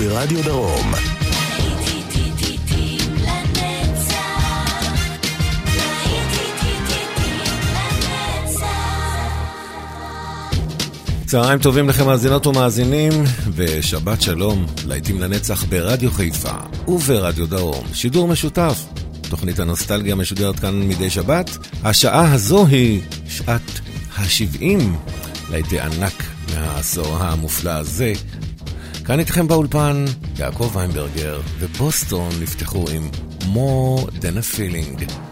וברדיו דרום. צהריים טובים לכם מאזינות ומאזינים, ושבת שלום, להיטים לנצח ברדיו חיפה וברדיו דרום, שידור משותף. תוכנית הנוסטלגיה משודרת כאן מדי שבת. השעה הזו היא שעת ה-70, להיטי ענק מהעשור המופלא הזה. כאן איתכם באולפן, יעקב ויינברגר, ובוסטון נפתחו עם more than a feeling.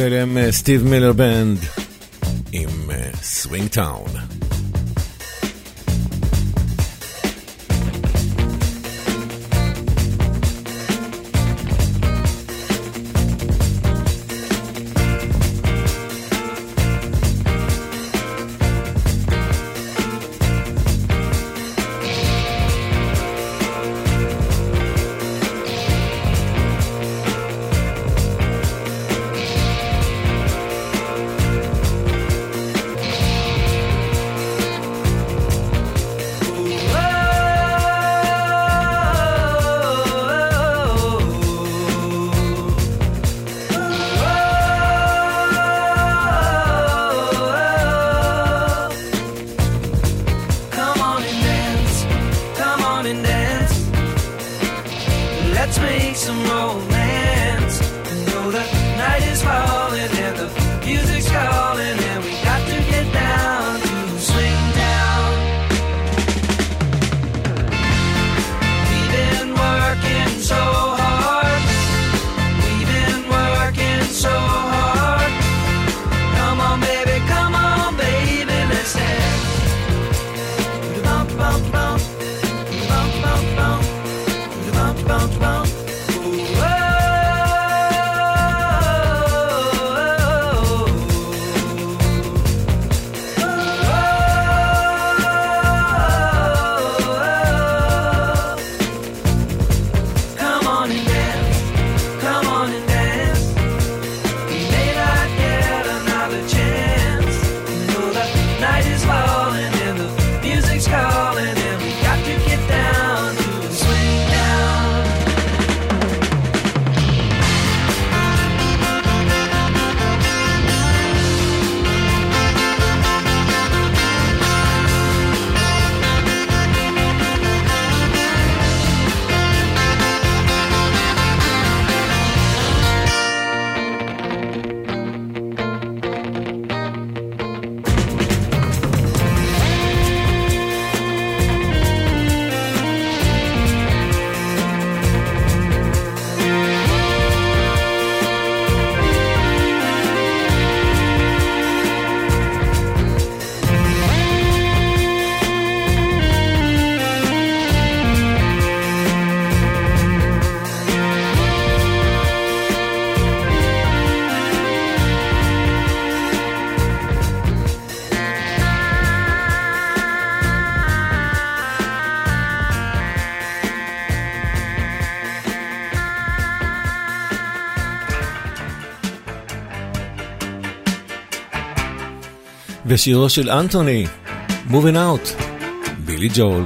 ואליהם סטיב מילר בנד עם סווינג טאון. ושירו של אנטוני, Moving Out, בילי ג'ול.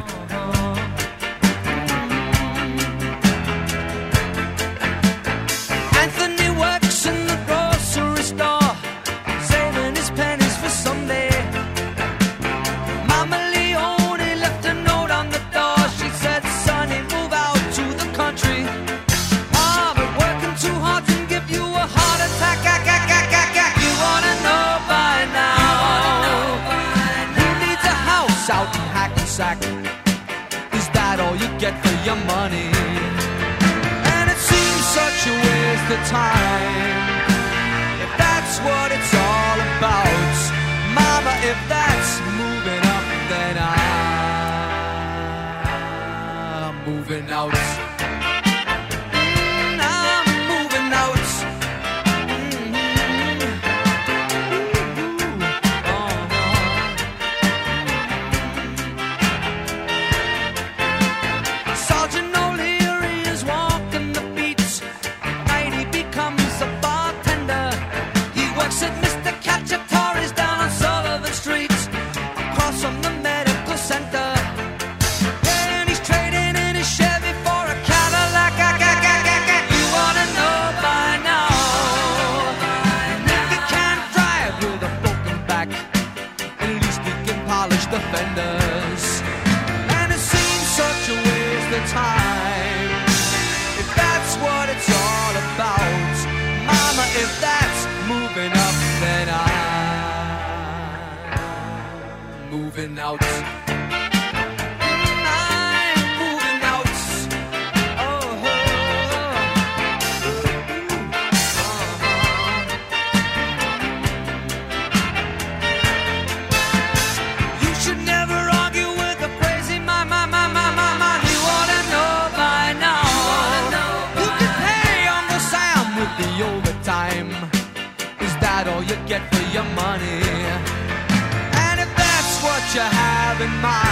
in my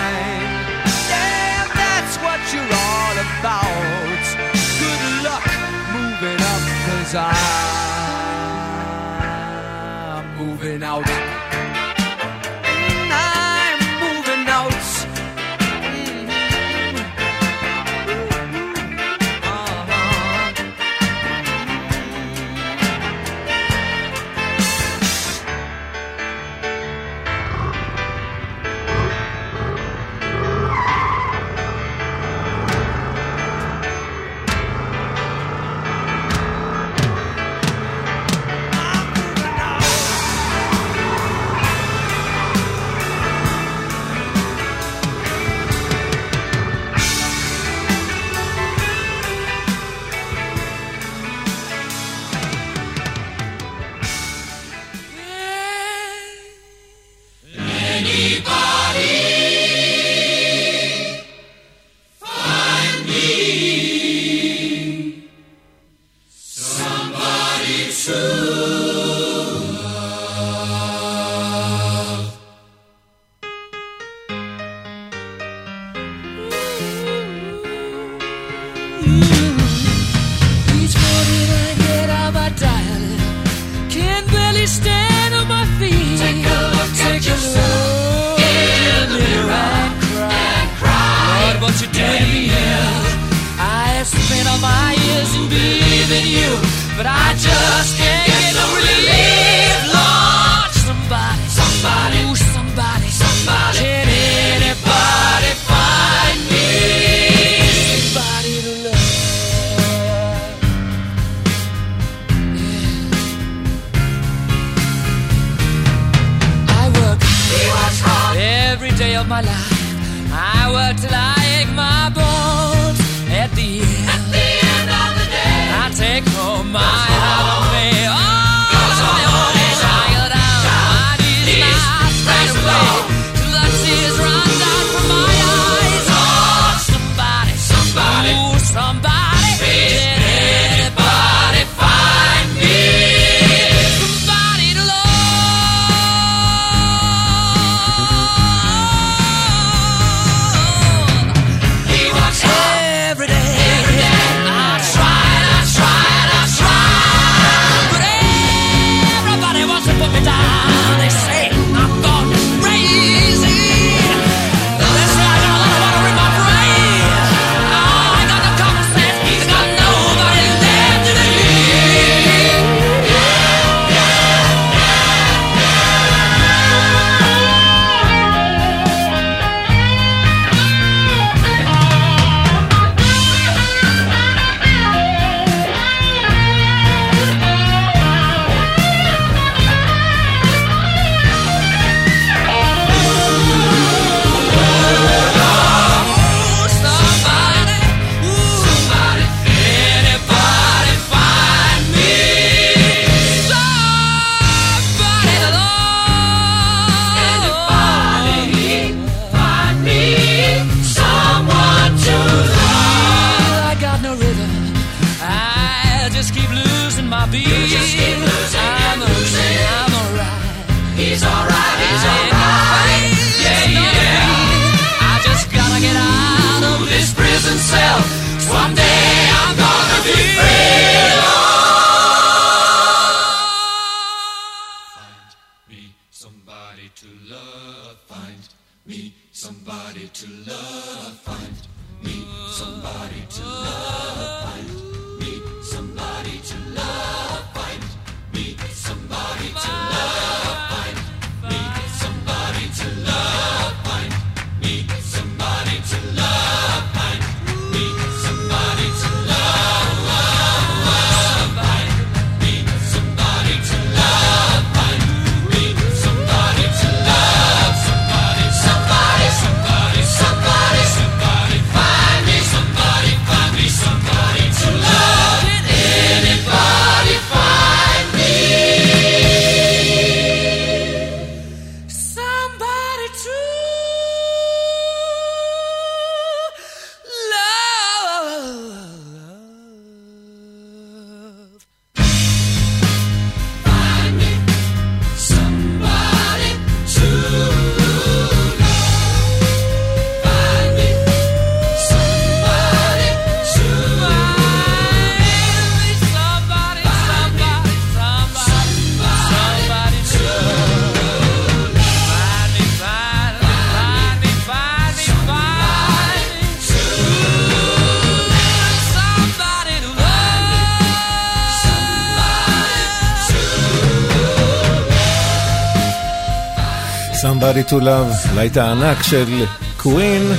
Somebody to Love, להיט הענק של קווין.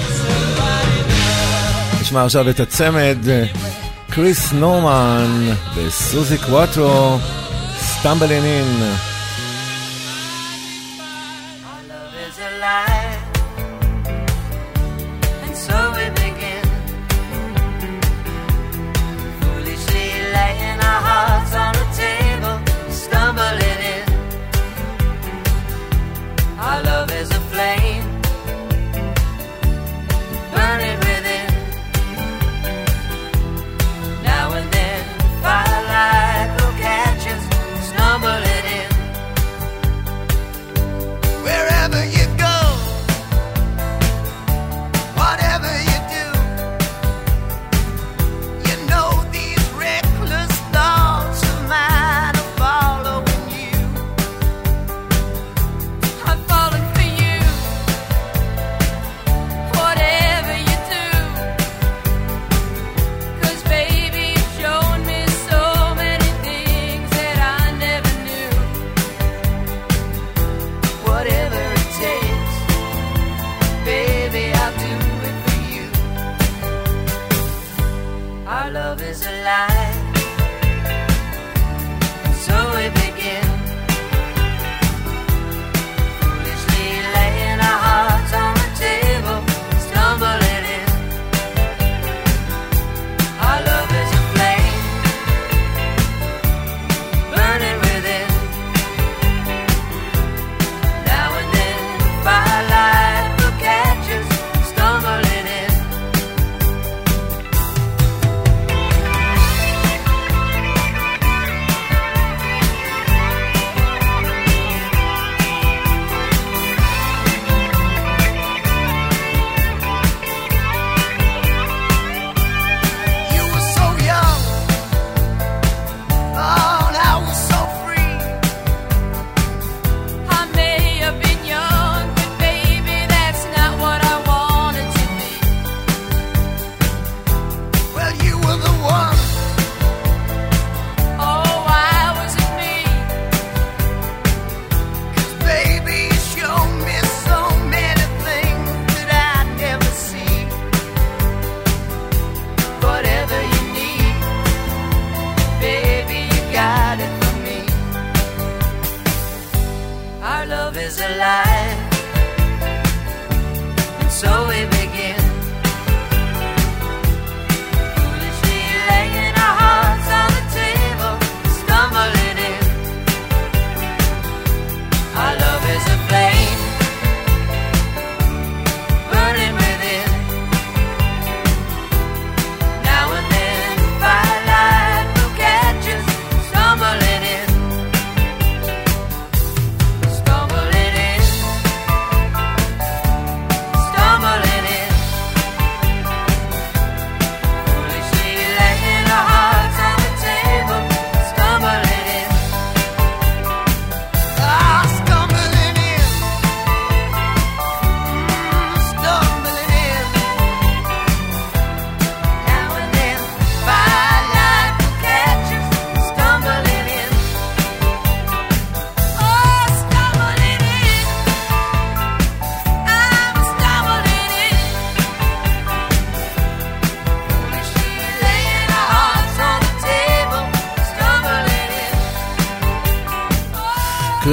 נשמע עכשיו את הצמד קריס נורמן וסוזי קוואטרו, סטמבלין.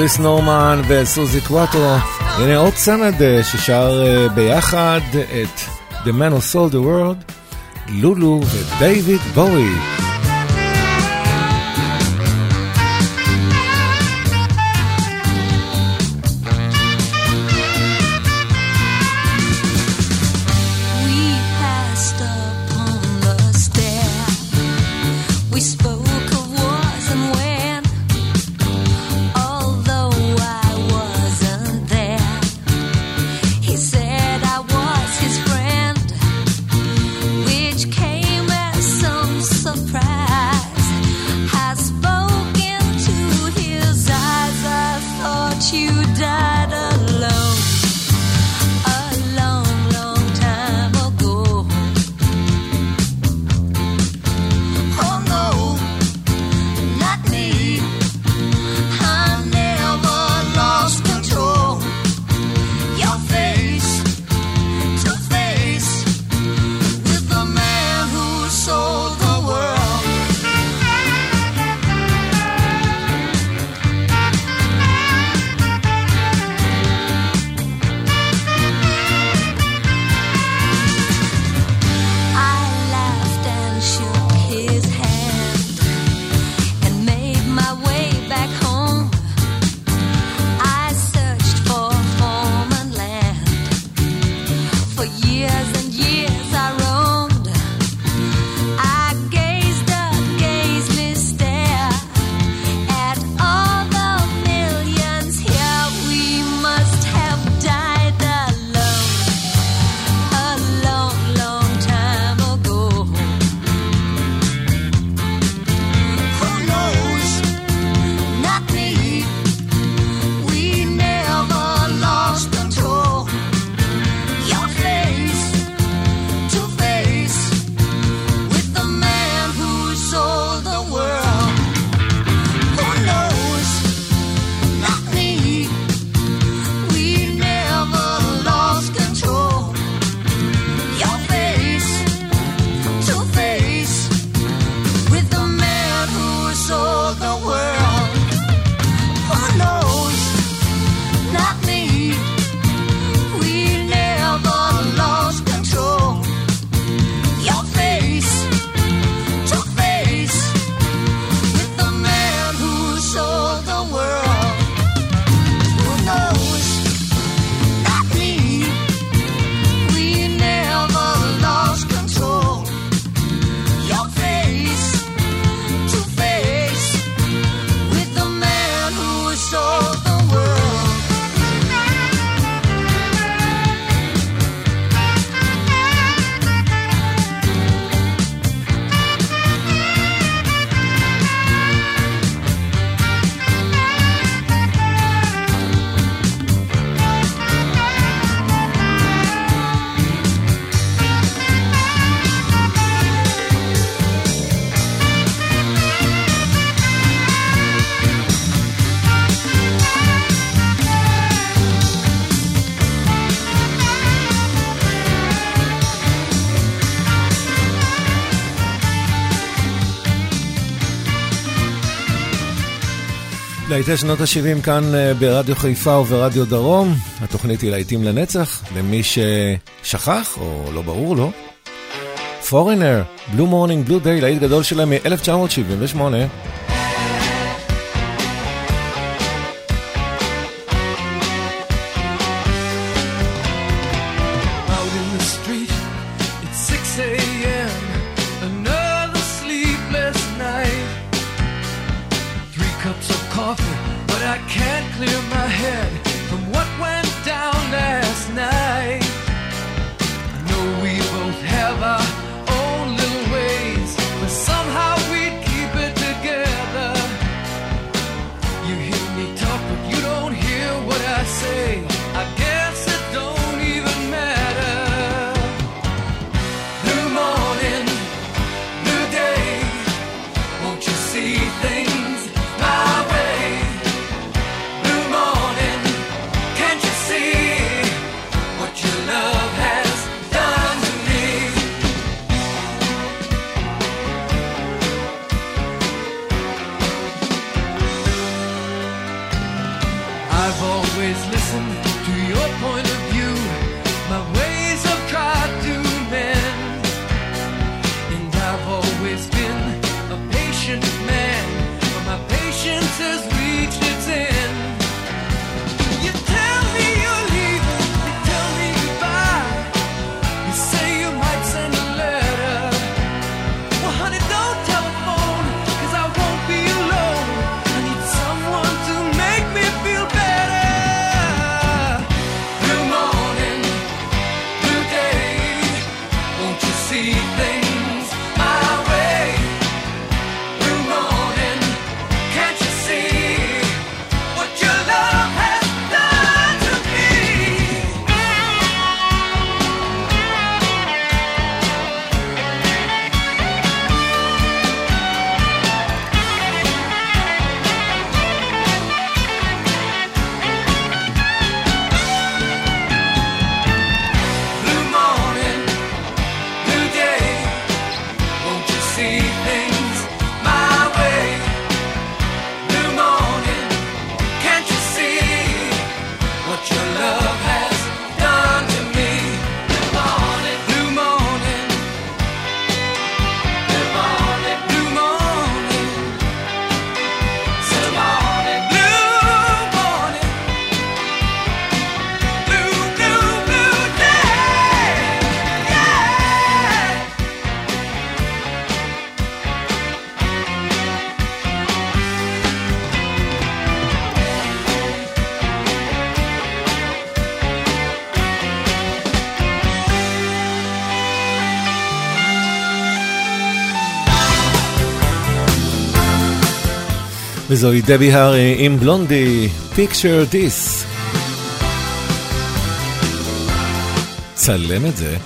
קריס נורמן וסוזי קוואטרו. הנה עוד צמד אה, ששר אה, ביחד את The Man Who Sold the World, לולו ודייוויד בואי. להיטי שנות ה-70 כאן אה, ברדיו חיפה וברדיו דרום. התוכנית היא להיטים לנצח, למי ששכח או לא ברור לו. Foreigner, Blue Morning, Blue Day, להיט גדול שלהם מ-1978. always listened to your point of view. וזוהי דבי הארי עם בלונדי, Picture This. צלם את זה.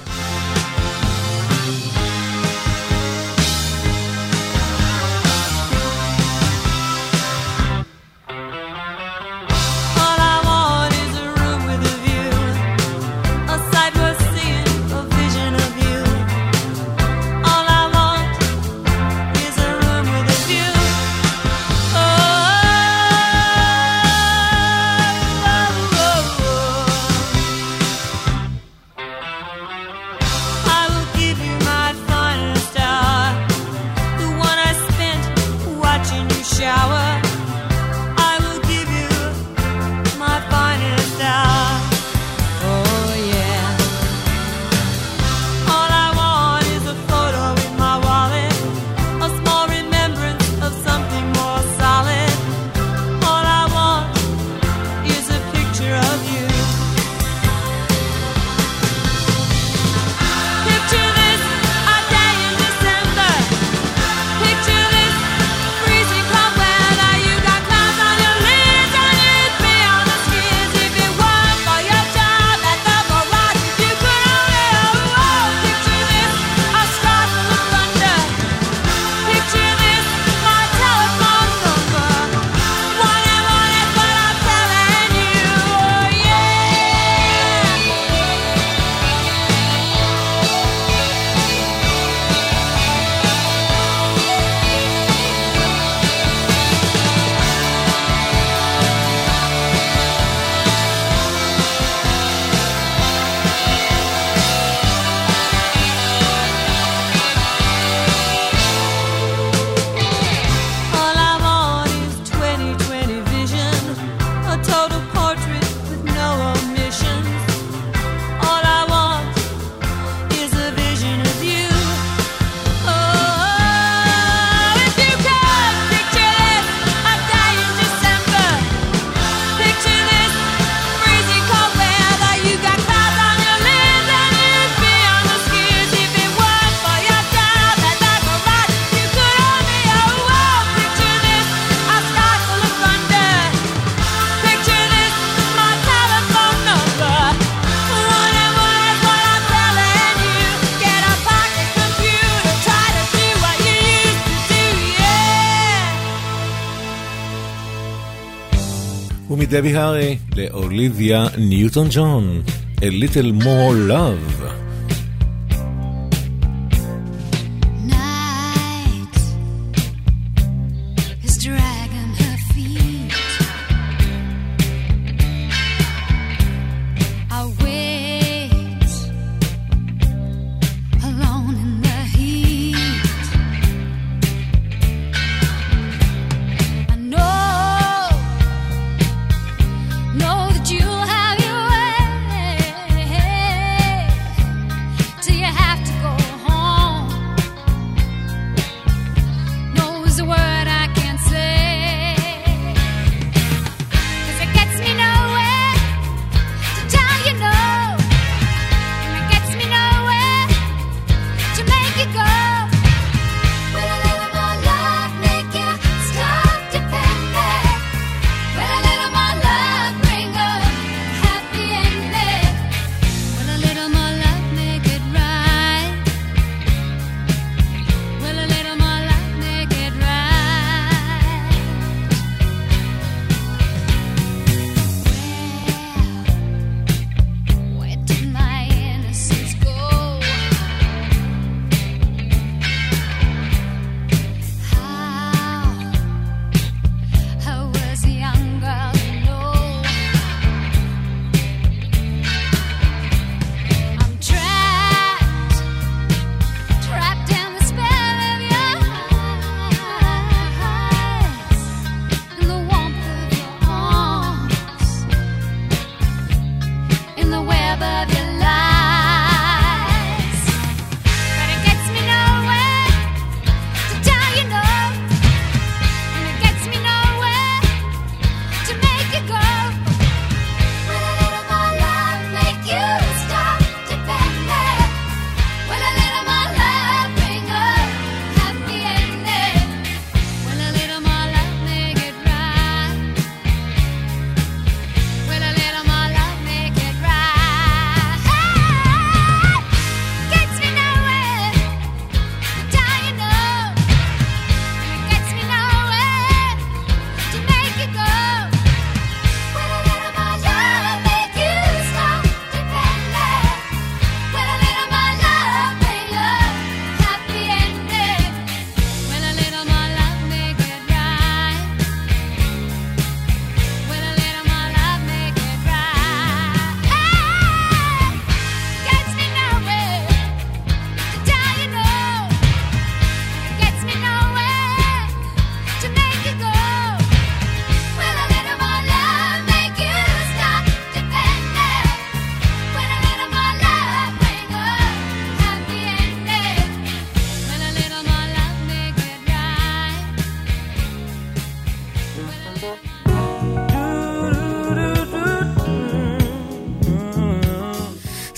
מדבי הארי לאוליביה ניוטון ג'ון, A Little More Love.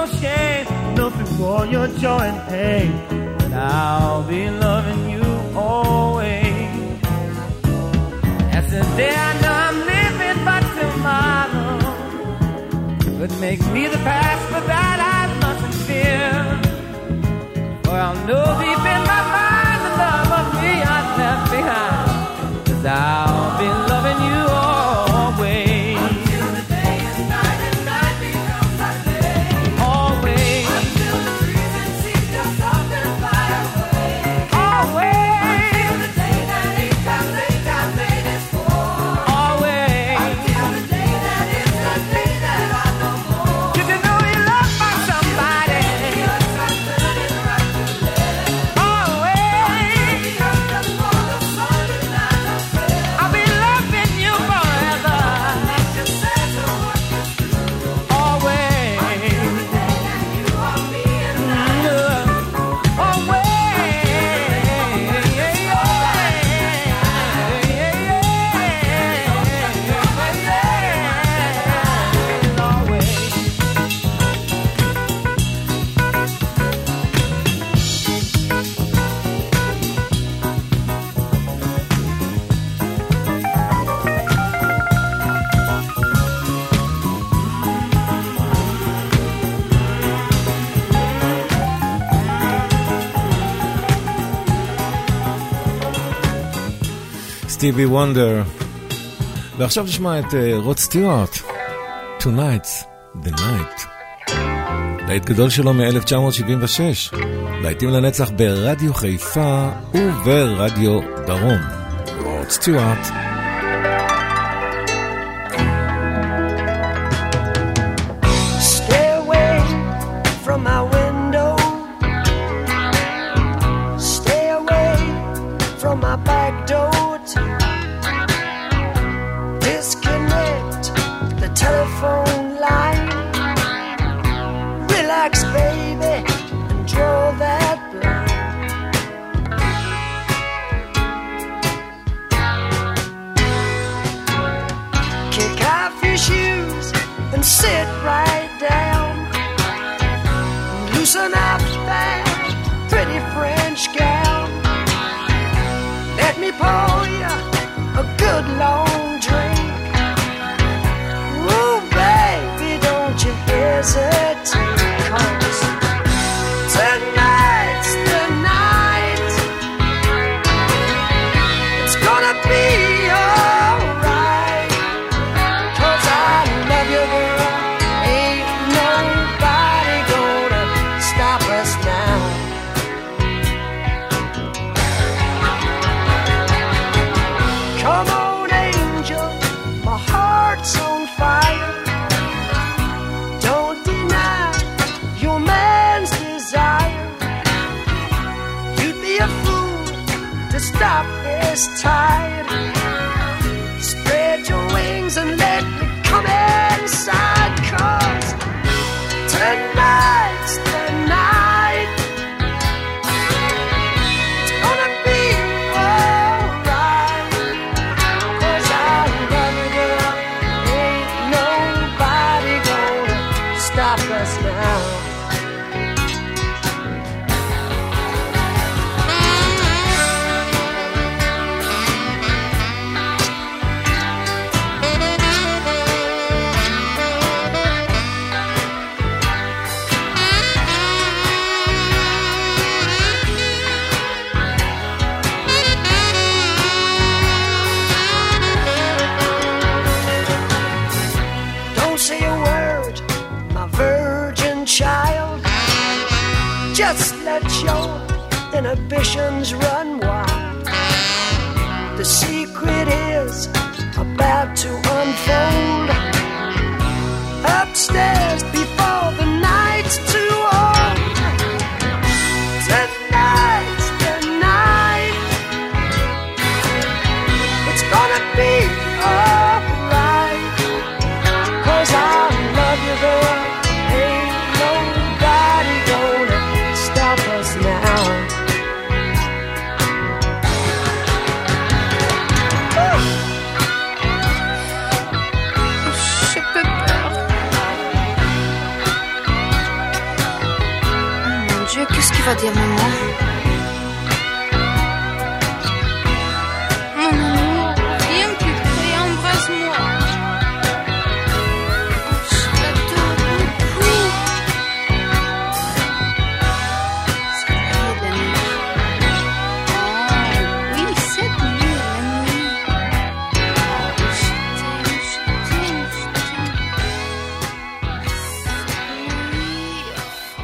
no shame, nothing for your joy and pain. But I'll be loving you always. As today I know I'm living, but tomorrow could make me the past, but that I mustn't fear. For I'll know deep in my mind the love of me I left behind. Cause I'll סטיבי וונדר. ועכשיו נשמע את uh, רוד סטיוארט, Tonight's the Night. להיט גדול שלו מ-1976, להיטים לנצח ברדיו חיפה וברדיו דרום. רוד סטיוארט.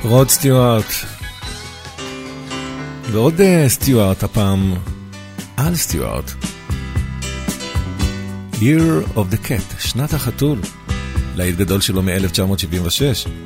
רוד סטיוארט. ועוד אה, סטיוארט הפעם, על סטיוארט. Year of the Cat, שנת החתול, להיט גדול שלו מ-1976.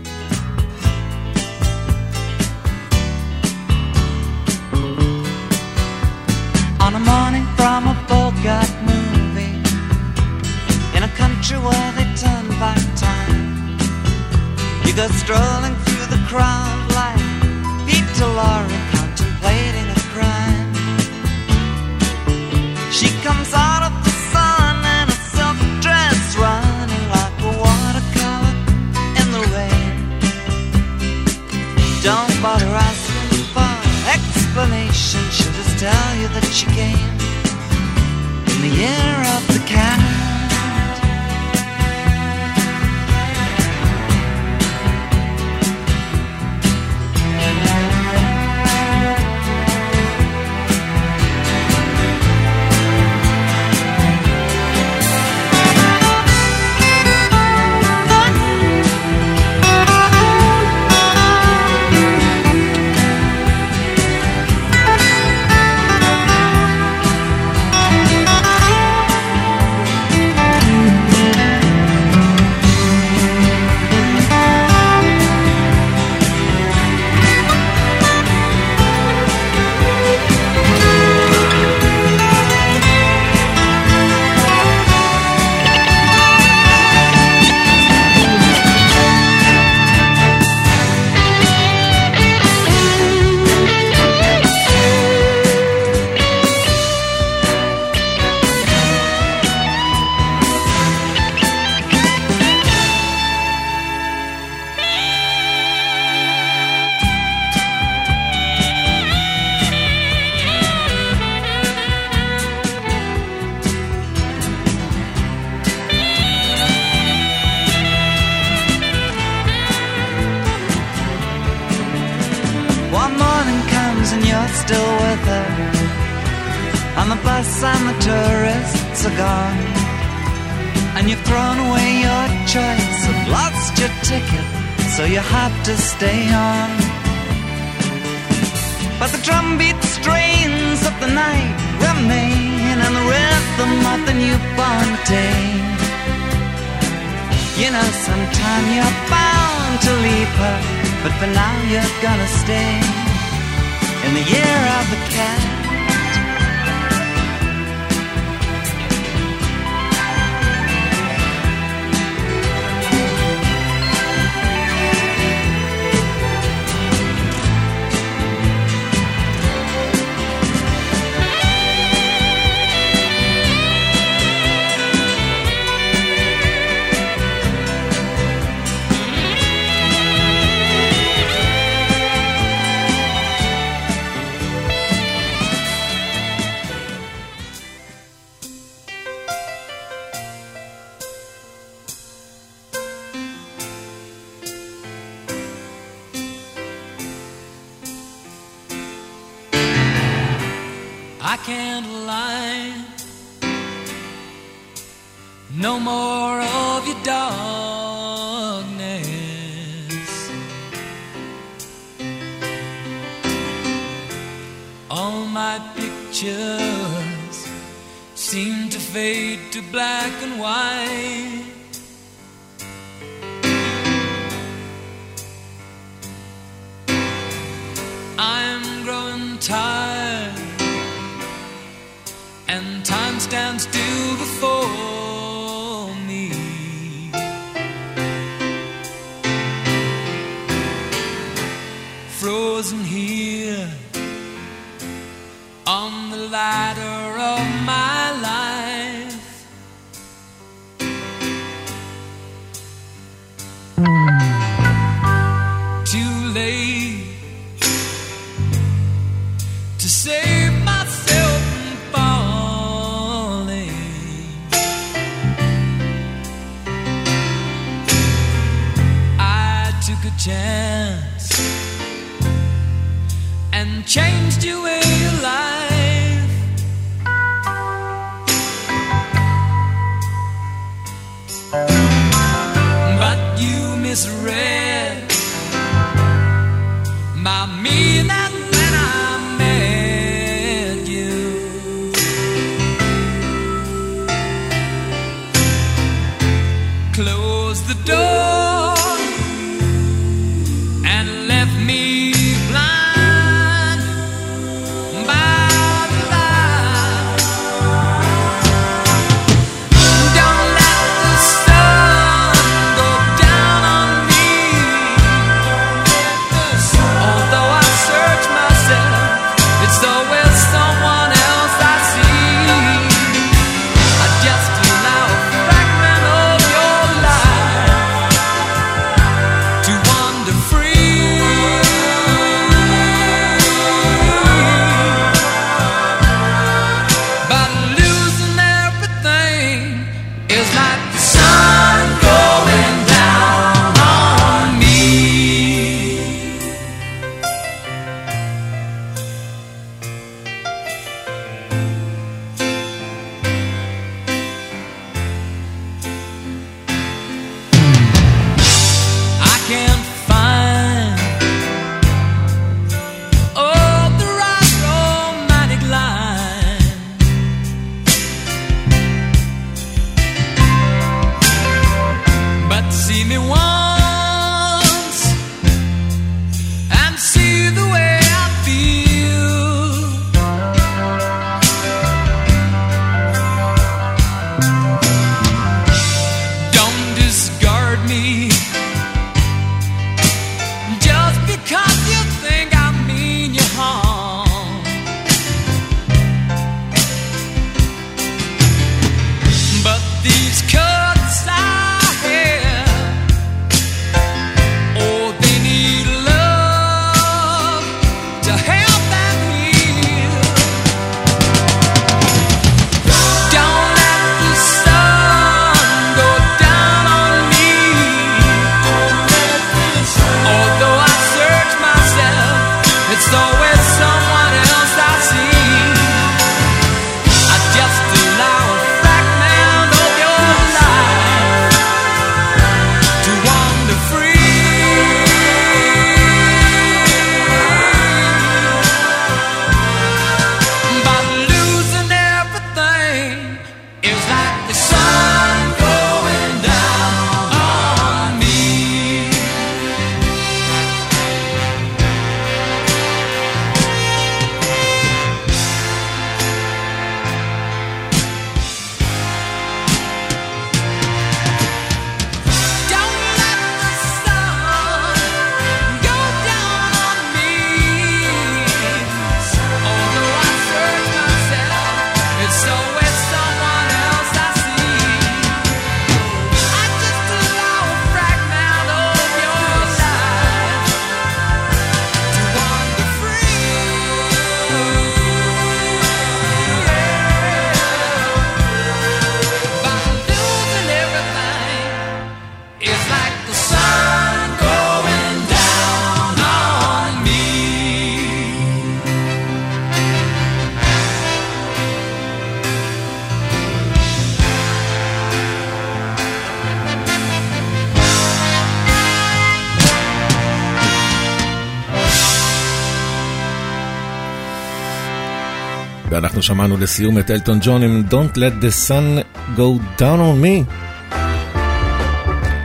שמענו לסיום את אלטון ג'ון עם Don't let the sun go down on me.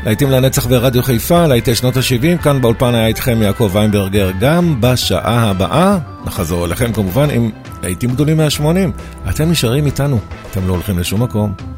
להיטים לנצח ברדיו חיפה, להיטי שנות ה-70, כאן באולפן היה איתכם יעקב ויינברגר גם בשעה הבאה. נחזור אליכם כמובן עם להיטים גדולים מה-80. אתם נשארים איתנו, אתם לא הולכים לשום מקום.